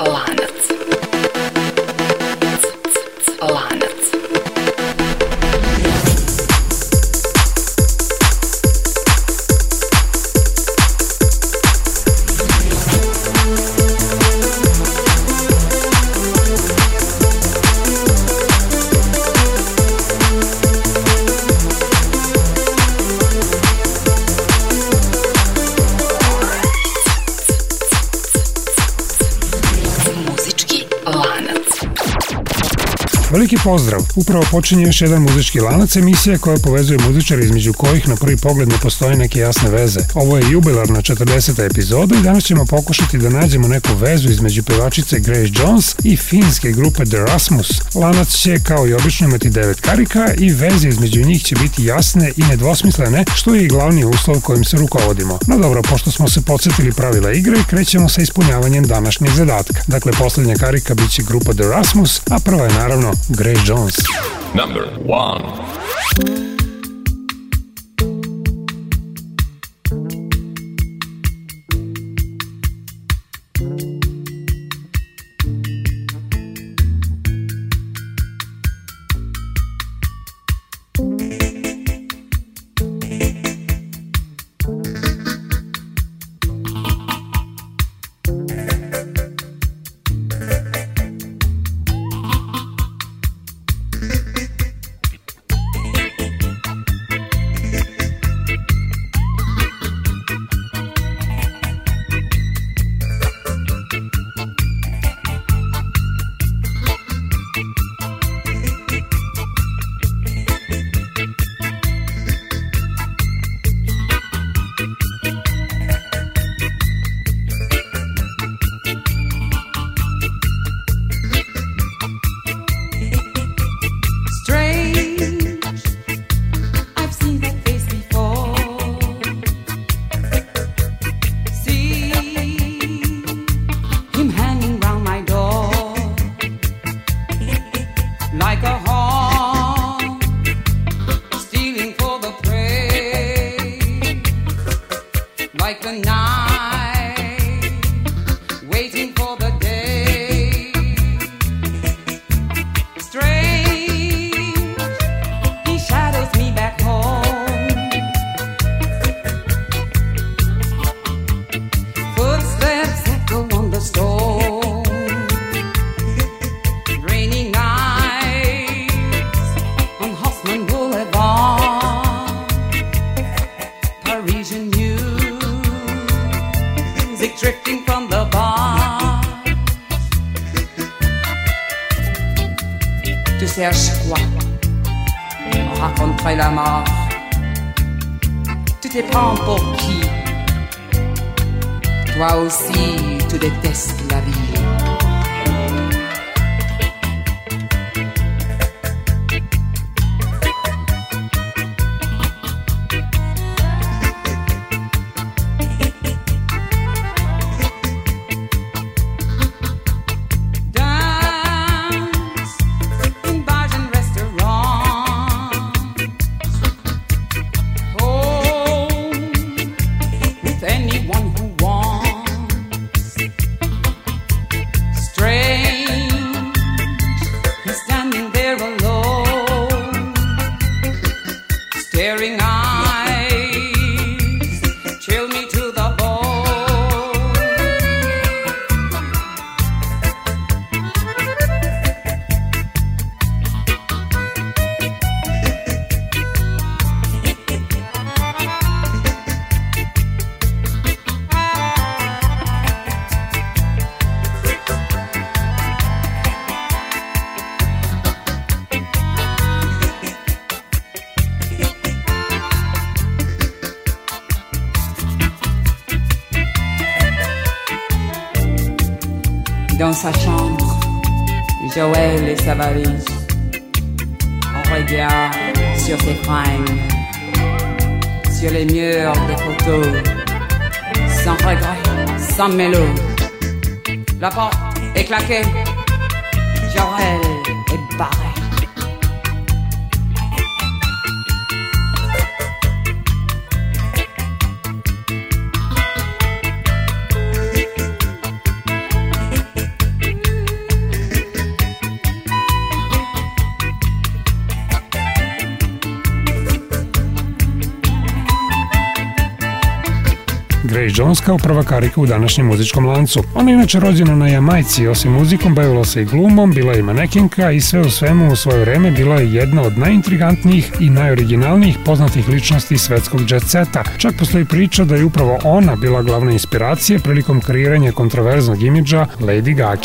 Veliki pozdrav! Upravo počinje još jedan muzički lanac emisije koja povezuje muzičare između kojih na prvi pogled ne postoje neke jasne veze. Ovo je jubilarna 40. epizoda i danas ćemo pokušati da nađemo neku vezu između pevačice Grace Jones i finske grupe The Rasmus. Lanac će kao i obično imati devet karika i veze između njih će biti jasne i nedvosmislene, što je i glavni uslov kojim se rukovodimo. No dobro, pošto smo se podsjetili pravila igre, krećemo sa ispunjavanjem današnjeg zadatka. Dakle, poslednja karika biće grupa The Rasmus, a prva je naravno Grace Jones. Number one. Toi aussi, tu détestes la vie. Jacquet, Jorel et Barret. Grace Jones kao prva karika u današnjem muzičkom lancu. Ona je inače rođena na Jamajci, osim muzikom bavila se i glumom, bila je manekenka i sve u svemu u svoje vreme bila je jedna od najintrigantnijih i najoriginalnijih poznatih ličnosti svetskog jet seta. Čak postoji priča da je upravo ona bila glavna inspiracija prilikom kreiranja kontroverznog imidža Lady Gaga.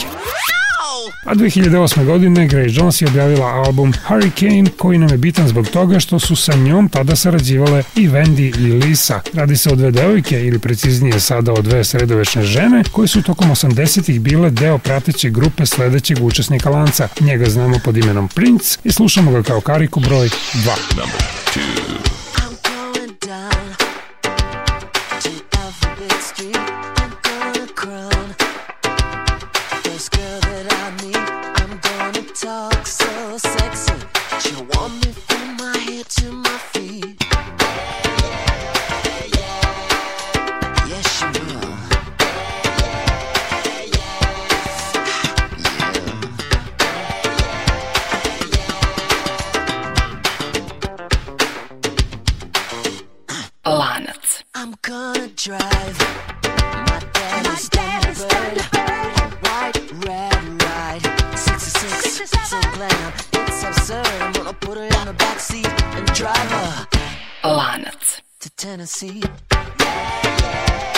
A 2008. godine Grace Jones je objavila album Hurricane koji nam je bitan zbog toga što su sa njom tada sarađivale i Wendy i Lisa. Radi se o dve devojke ili preciznije sada o dve sredovečne žene koje su tokom 80-ih bile deo prateće grupe sledećeg učesnika lanca. Njega znamo pod imenom Prince i slušamo ga kao kariku broj 2. Number two. I'm gonna drive my daddy's, daddy's Thunderbird. White, red, right. 66, six so glam. It's absurd. I'm gonna put her in the backseat and drive her. Lanac. To Tennessee. Yeah, yeah.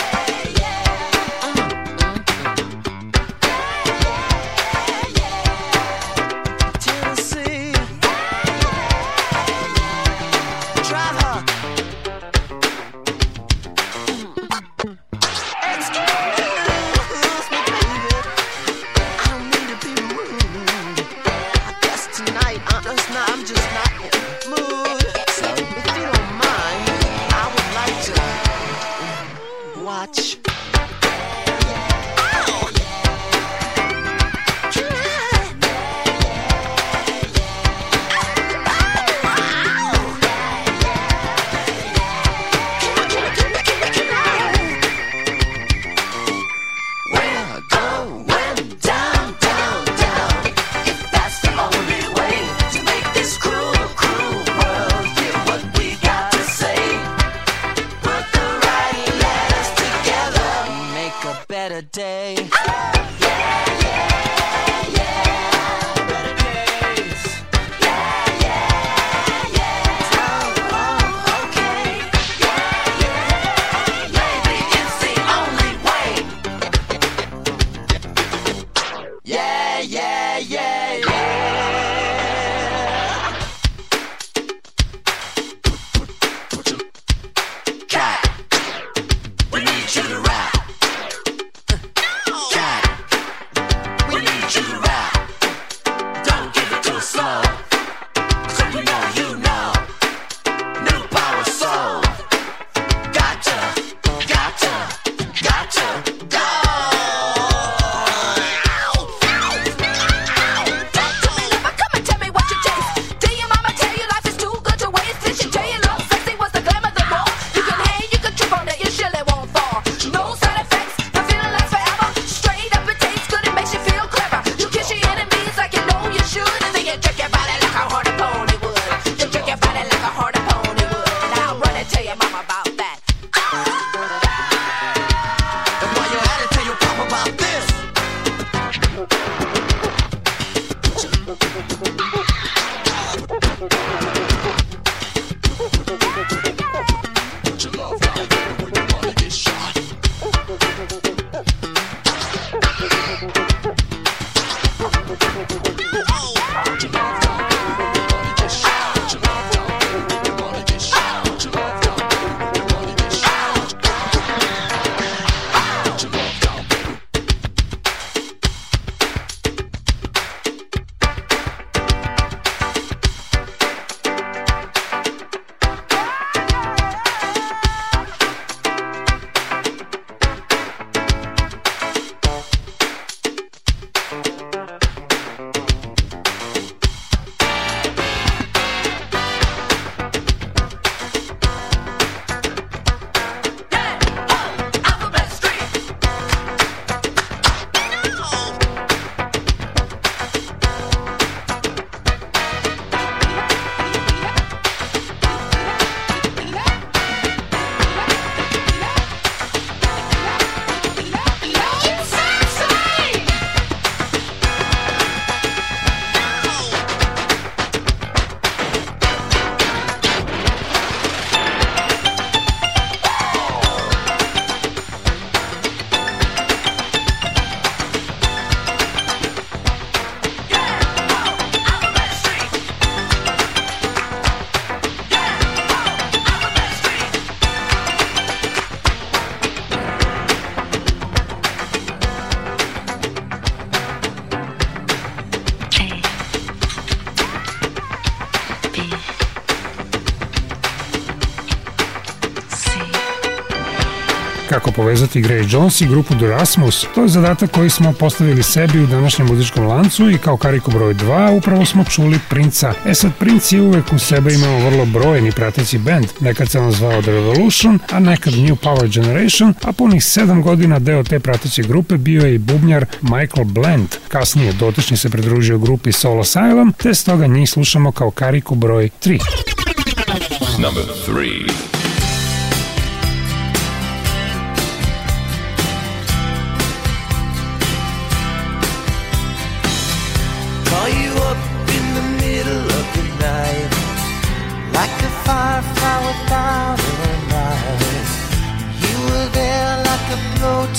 povezati Grace Jones i grupu The Rasmus. To je zadatak koji smo postavili sebi u današnjem muzičkom lancu i kao kariku broj 2 upravo smo čuli Princa. E sad, Princ je uvek u sebe imao vrlo brojni prateći band. Nekad se on zvao The Revolution, a nekad New Power Generation, a punih 7 godina deo te prateće grupe bio je i bubnjar Michael Blend. Kasnije dotični se pridružio grupi Soul Asylum, te stoga njih slušamo kao kariku broj 3. Number 3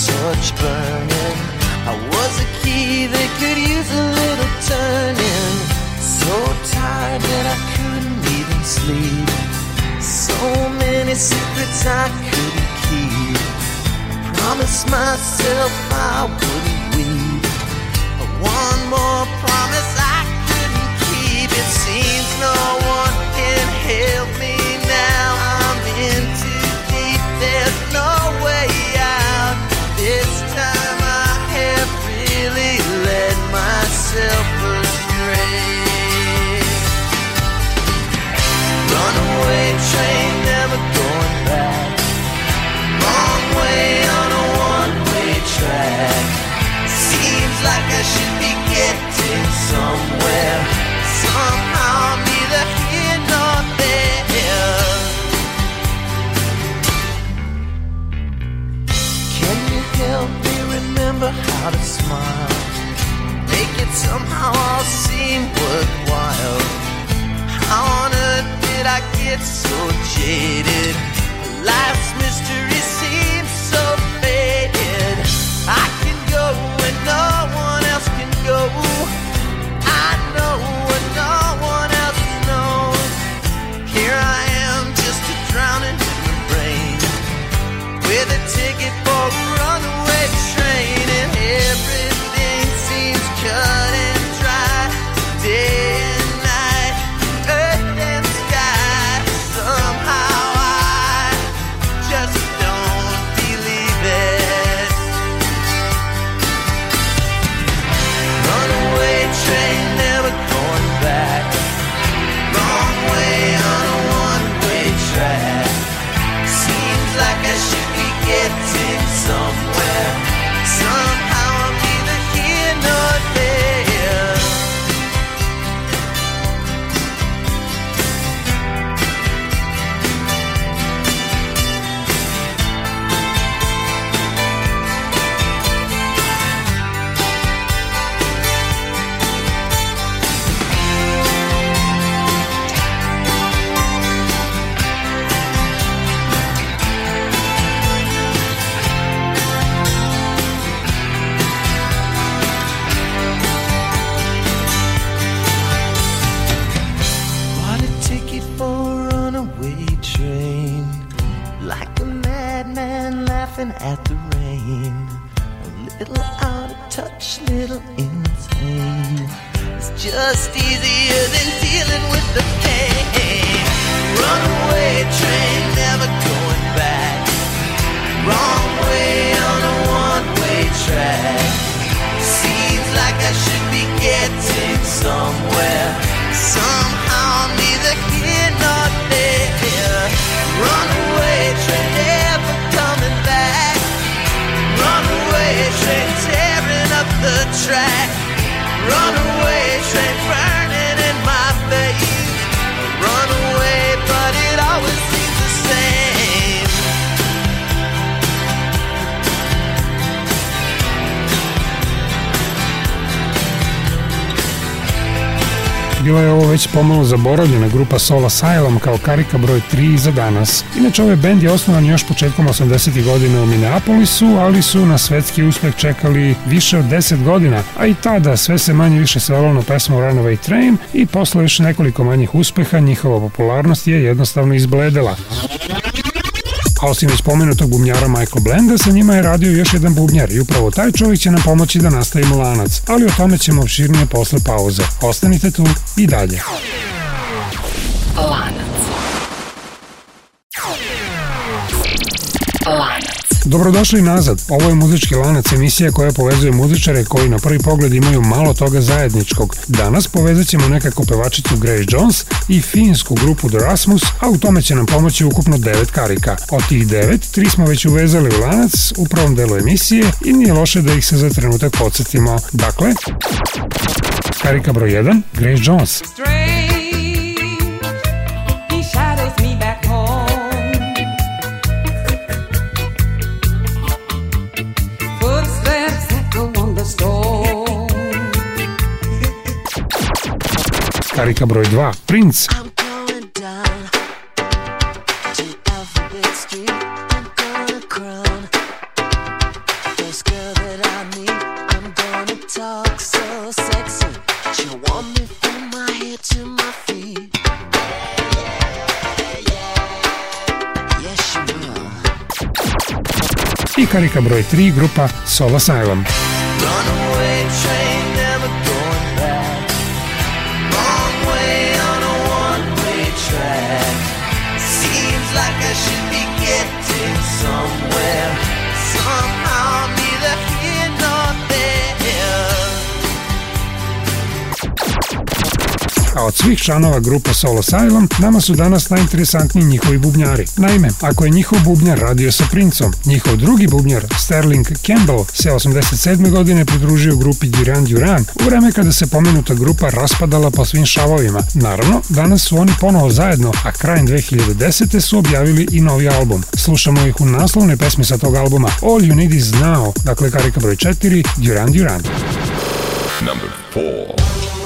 blowtorch burning. I was a key that could use a little turning. So tired that I couldn't even sleep. So many secrets I couldn't keep. Promised myself I wouldn't weep. But one more promise I couldn't keep. It seems no one can help how to smile? Make it somehow all seem worthwhile. On earth did I get so jaded? Life's Bila je ovo već pomalo zaboravljena grupa Soul Asylum kao karika broj 3 za danas. Inače, ovaj bend je osnovan još početkom 80. godina u Minneapolisu, ali su na svetski uspeh čekali više od 10 godina, a i tada sve se manje više svelo na pesmu Runaway Train i posle još nekoliko manjih uspeha njihova popularnost je jednostavno izbledela. A osim već pomenutog bubnjara Michael Blenda, sa njima je radio još jedan bubnjar i upravo taj čovjek će nam pomoći da nastavimo lanac, ali o tome ćemo opširnije posle pauze. Ostanite tu i dalje. Lanac. Lanac. Dobrodošli nazad. Ovo je muzički lanac emisija koja povezuje muzičare koji na prvi pogled imaju malo toga zajedničkog. Danas povezat ćemo nekako pevačicu Grace Jones i finsku grupu The Rasmus, a u tome će nam pomoći ukupno devet karika. Od tih devet, tri smo već uvezali u lanac u prvom delu emisije i nije loše da ih se za trenutak podsjetimo. Dakle, karika broj 1, Grace Jones. Strange, Yes, she will. I karika broj 3, grupa Soul Asylum. od svih članova grupa Solo Asylum, nama su danas najinteresantniji njihovi bubnjari. Naime, ako je njihov bubnjar radio sa Princom, njihov drugi bubnjar, Sterling Campbell, se 87. godine pridružio grupi Duran Duran, u vreme kada se pomenuta grupa raspadala po svim šavovima. Naravno, danas su oni ponovo zajedno, a krajem 2010. su objavili i novi album. Slušamo ih u naslovne pesme sa tog albuma All You Need Is Now, dakle karika broj 4, Duran Duran. Number 4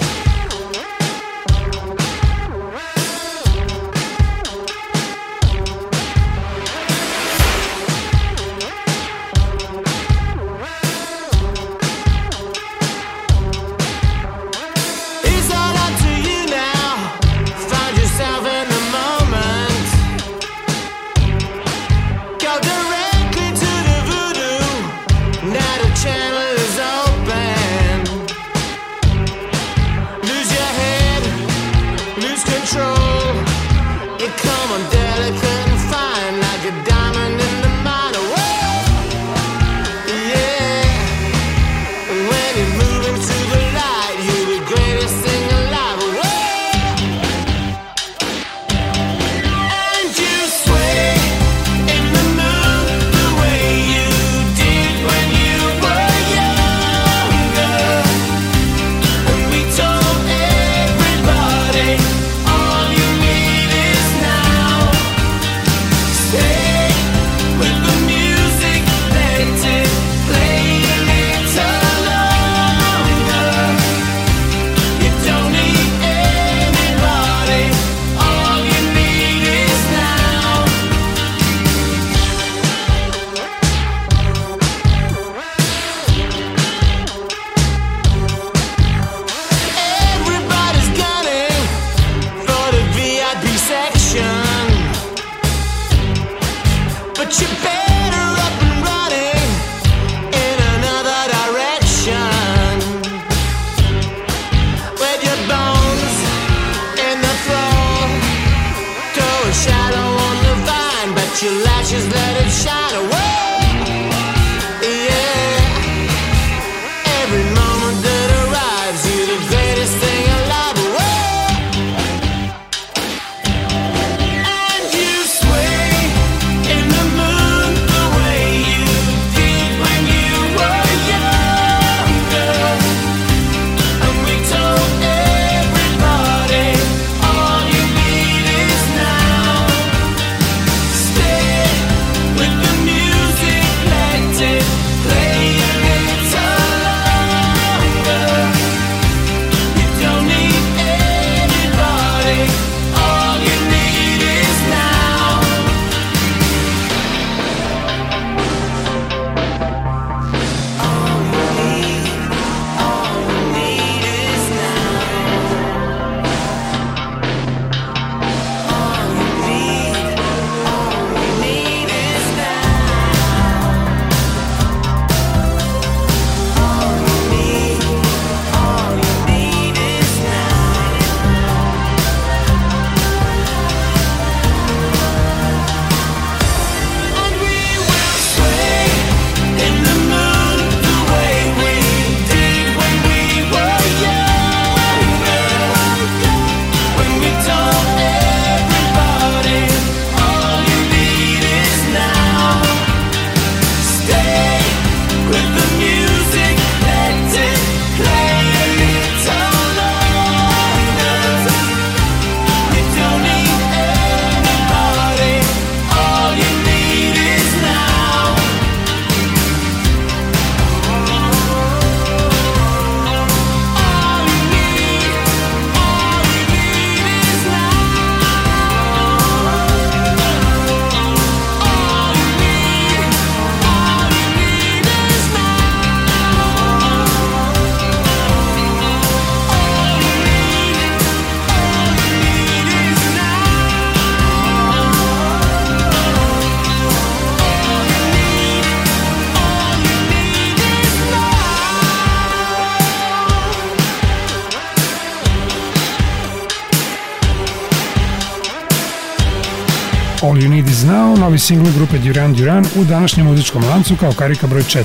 Is Now, novi singl grupe Duran Duran u današnjem muzičkom lancu kao karika broj 4.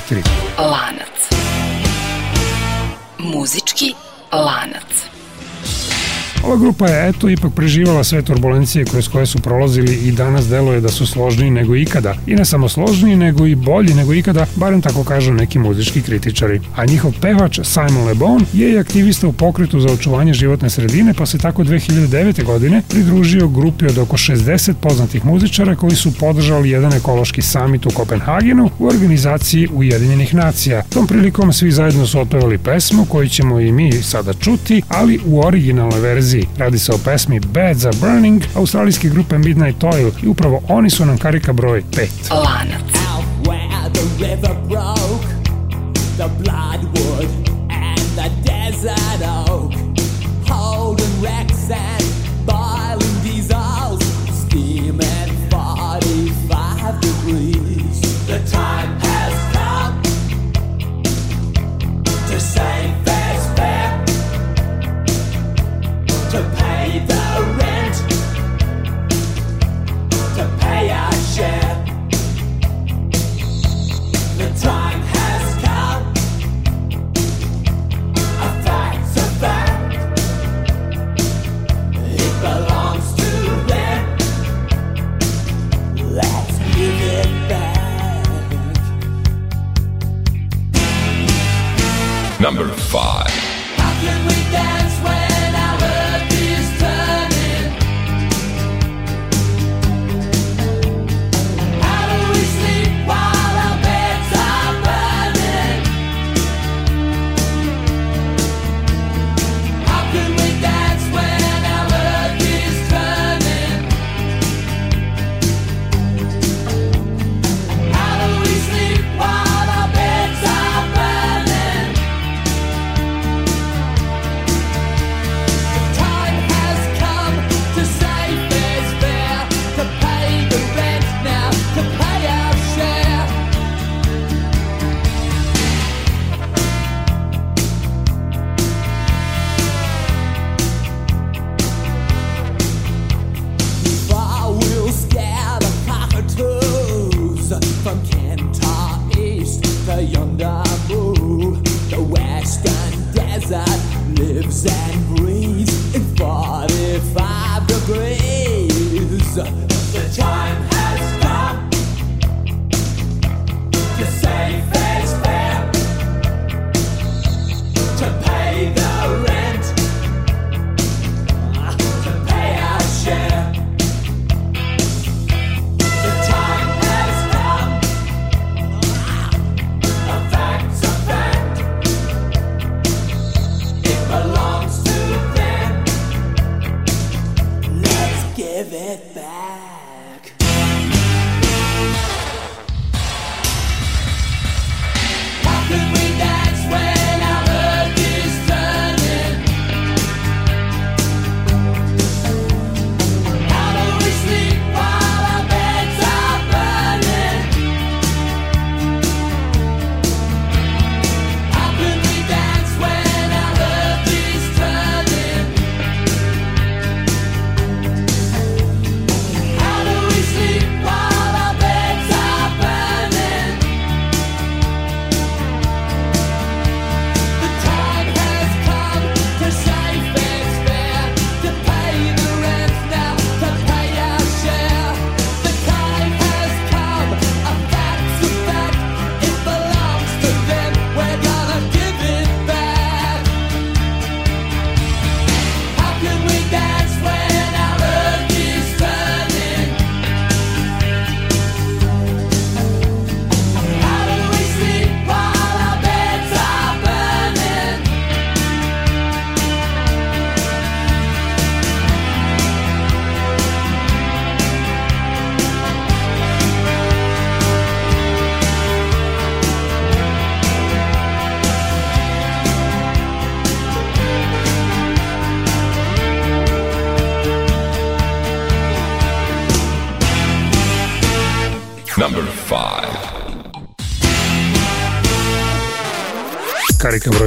Lanac. Muzički lanac. Ova grupa je eto ipak preživala sve turbulencije kroz koje su prolazili i danas deluje da su složniji nego ikada. I ne samo složniji, nego i bolji nego ikada, barem tako kažu neki muzički kritičari. A njihov pevač Simon Le Bon je i aktivista u pokretu za očuvanje životne sredine, pa se tako 2009. godine pridružio grupi od oko 60 poznatih muzičara koji su podržali jedan ekološki samit u Kopenhagenu u organizaciji Ujedinjenih nacija. Tom prilikom svi zajedno su otpevali pesmu koju ćemo i mi sada čuti, ali u originalnoj verziji. Radi se o pesmi Bad za Burning australijske grupe Midnight Oil i upravo oni su nam karika broj 5. Lanac. Out where the river broke, the bloodwood and the desert Number 5.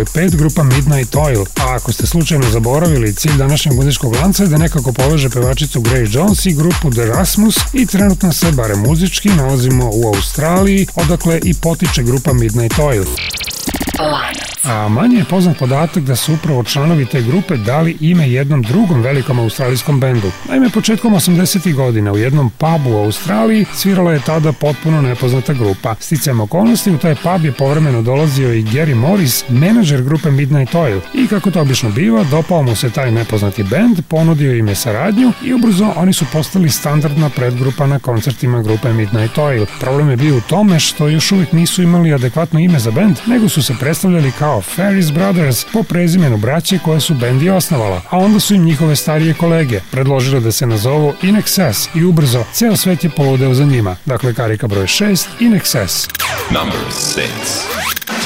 broj 5, grupa Midnight Oil. A ako ste slučajno zaboravili, cilj današnjeg muzičkog lanca je da nekako poveže pevačicu Grace Jones i grupu The Rasmus i trenutno se, bare muzički, nalazimo u Australiji, odakle i potiče grupa Midnight Oil. Lanac. A manje je poznat podatak da su upravo članovi te grupe dali ime jednom drugom velikom australijskom bendu. Naime, početkom 80. godina u jednom pubu u Australiji svirala je tada potpuno nepoznata grupa. Sticajem okolnosti u taj pub je povremeno dolazio i Gary Morris, menadžer grupe Midnight Oil. I kako to obično biva, dopao mu se taj nepoznati bend, ponudio im je saradnju i ubrzo oni su postali standardna predgrupa na koncertima grupe Midnight Oil. Problem je bio u tome što još uvijek nisu imali adekvatno ime za bend, nego su se predstavljali kao Ferris Brothers po prezimenu braće koje su bend i osnovala, a onda su im njihove starije kolege predložile da se nazovu In Excess i ubrzo ceo svet je poludeo za njima. Dakle, karika broj 6, In Excess. Number 6.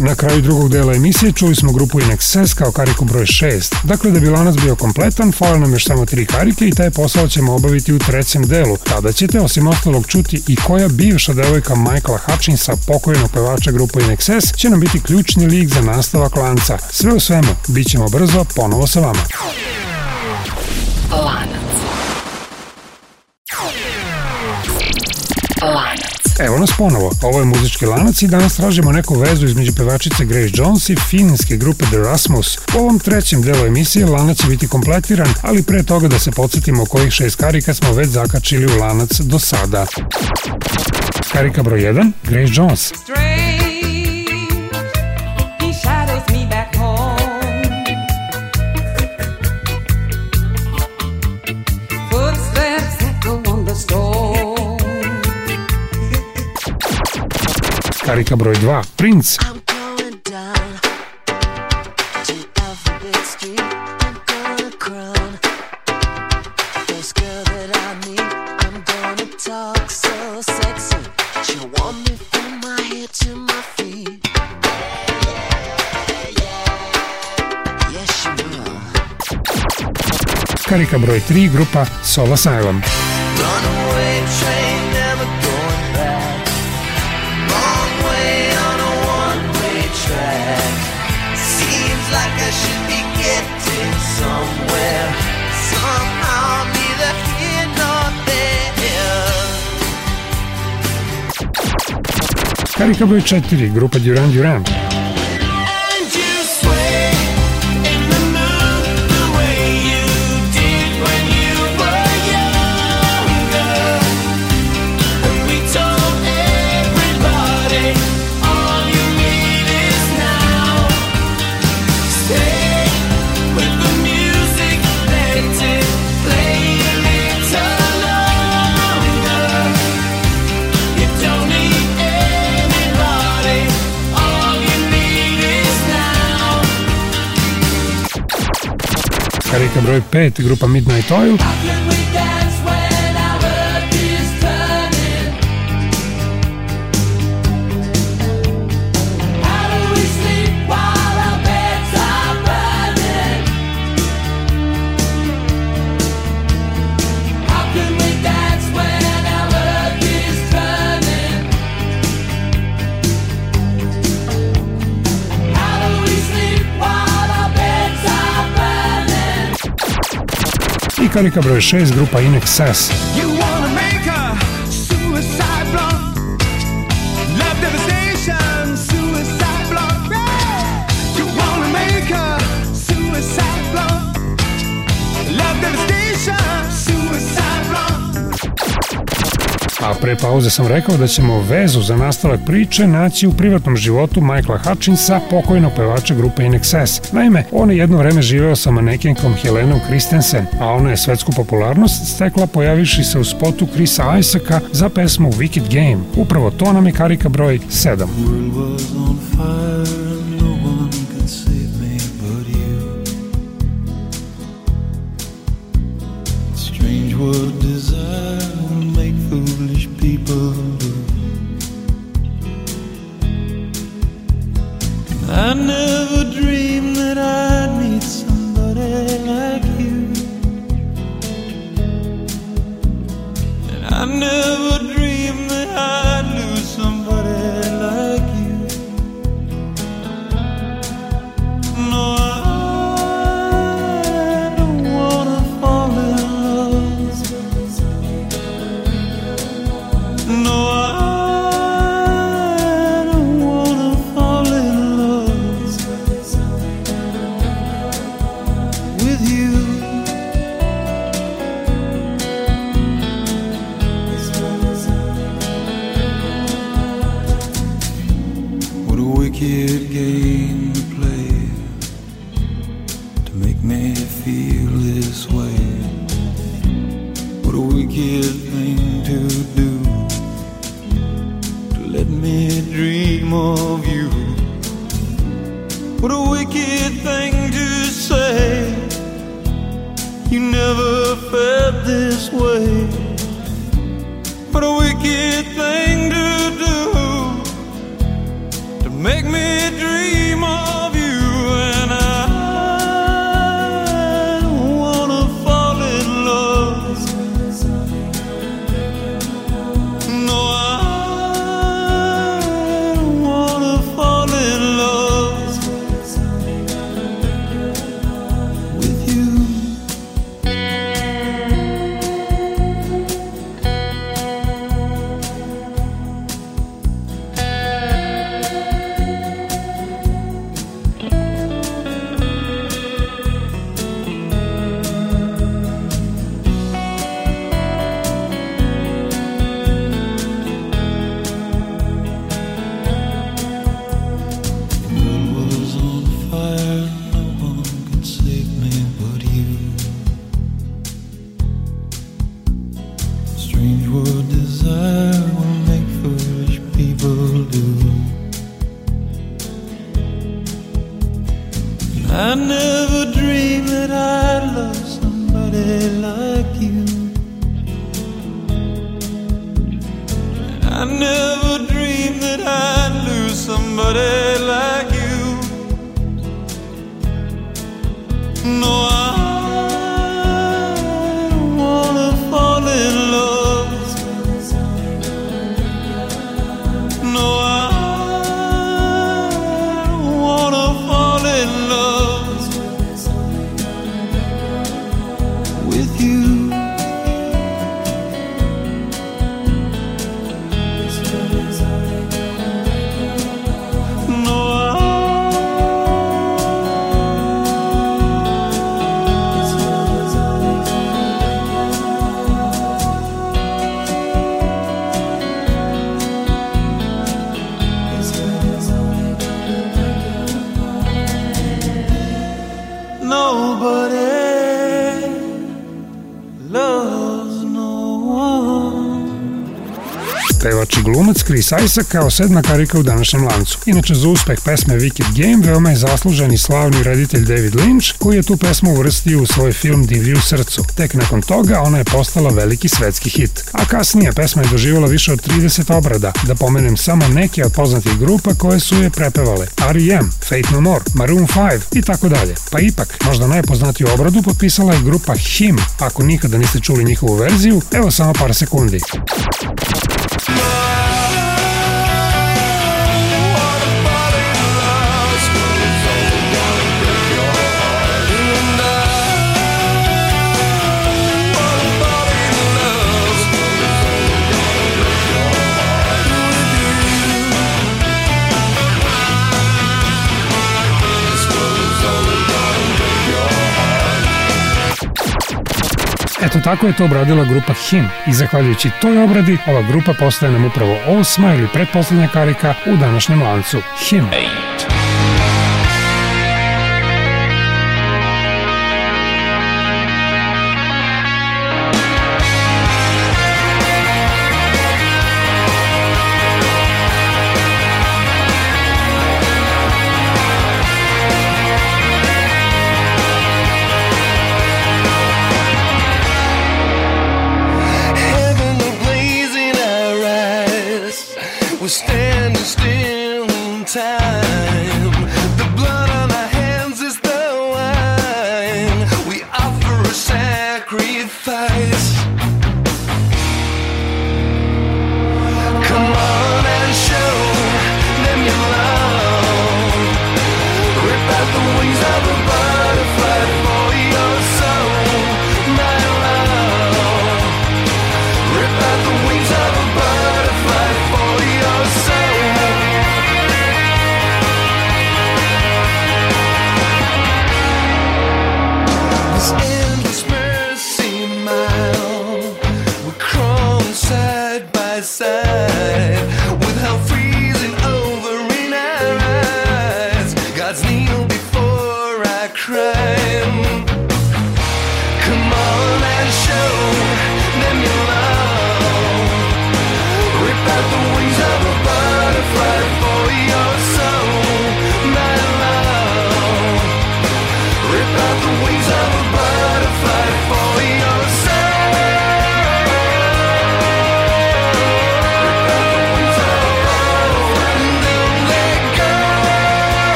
Na kraju drugog dela emisije čuli smo grupu In Excess kao kariku broj 6. Dakle, da bi lanac bio kompletan, fale nam još samo tri karike i taj posao ćemo obaviti u trećem delu. Tada ćete, osim ostalog, čuti i koja bivša devojka Michaela Hutchinsa, pokojnog pevača grupu In Excess, će nam biti ključni lik za nastavak lanca. Sve u svemu, bit ćemo brzo ponovo sa vama. Lanac. Lanac. Evo nas ponovo, ovo je muzički lanac i danas tražimo neku vezu između pevačice Grace Jones i finske grupe The Rasmus. U ovom trećem delu emisije lanac će biti kompletiran, ali pre toga da se podsjetimo kojih šest karika smo već zakačili u lanac do sada. Karika broj 1, Grace Jones. Footsteps. Yes, she will. Karika broj 3, grupa Soul Asylum. Karika broj 4, grupa Duran Duran. Karika broj 5, grupa Midnight Oil. Karika broj 6, grupa In Excess. Pre pauze sam rekao da ćemo vezu za nastavak priče naći u privatnom životu Michaela Hutchinsa, pokojnog pevača grupe In Excess. Naime, on je jedno vreme živeo sa manekenkom Helenom Christensen, a ona je svetsku popularnost stekla pojaviši se u spotu Chrisa Isaaca za pesmu Wicked Game. Upravo to nam je karika broj 7. I Chris Isaac kao sedma karika u današnjem lancu. Inače za uspeh pesme Wicked Game veoma je zaslužen i slavni reditelj David Lynch koji je tu pesmu uvrstio u svoj film Divlji u srcu. Tek nakon toga ona je postala veliki svetski hit. A kasnije pesma je doživala više od 30 obrada, da pomenem samo neke od poznatih grupa koje su je prepevale. R.E.M., Fate No More, Maroon 5 i tako dalje. Pa ipak, možda najpoznatiju obradu potpisala je grupa Him. Ako nikada niste čuli njihovu verziju, evo samo par sekundi. Eto tako je to obradila grupa Him. I zahvaljujući toj obradi ova grupa postaje nam upravo osma ili pretposlednja karika u današnjem lancu. Him. Heaven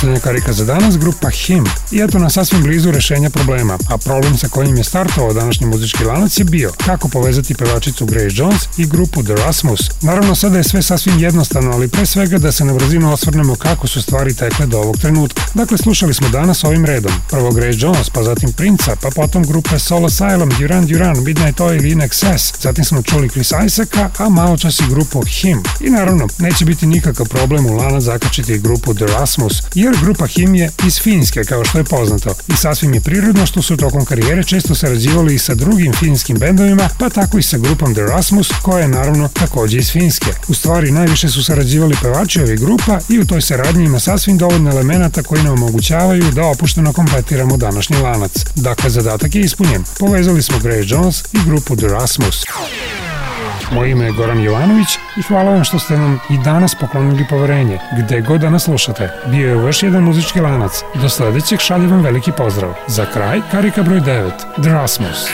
Pretposlednja karika za danas grupa Him i eto na sasvim blizu rešenja problema, a problem sa kojim je startovao današnji muzički lanac je bio kako povezati pevačicu Grace Jones i grupu The Rasmus. Naravno sada je sve sasvim jednostavno, ali pre svega da se na brzinu osvrnemo kako su stvari tekle do ovog trenutka. Dakle, slušali smo danas ovim redom. Prvo Grace Jones, pa zatim Princa, pa potom grupe Soul Asylum, Duran Duran, Midnight Oil i In Excess. Zatim smo čuli Chris Isaaca, a malo čas i grupu Him. I naravno, neće biti nikakav problem u lanac zakačiti i grupu The Rasmus, jer grupa Him je iz Finjske, kao što je poznato. I sasvim je prirodno što su tokom karijere često sarađivali i sa drugim finskim bendovima, pa tako i sa grupom The Rasmus, koja je naravno takođe iz Finjske. U stvari, najviše su sarađivali pevači ovih grupa i u toj saradnji ima sasvim dovoljno elemenata koji nam omogućavaju da opušteno kompletiramo današnji lanac. Dakle, zadatak je ispunjen. Povezali smo Grace Jones i grupu The Rasmus. Moje ime je Goran Jovanović i hvala vam što ste nam i danas poklonili poverenje. Gde god da nas slušate, bio je još jedan muzički lanac. Do sledećeg šaljem vam veliki pozdrav. Za kraj, karika broj 9, The Rasmus.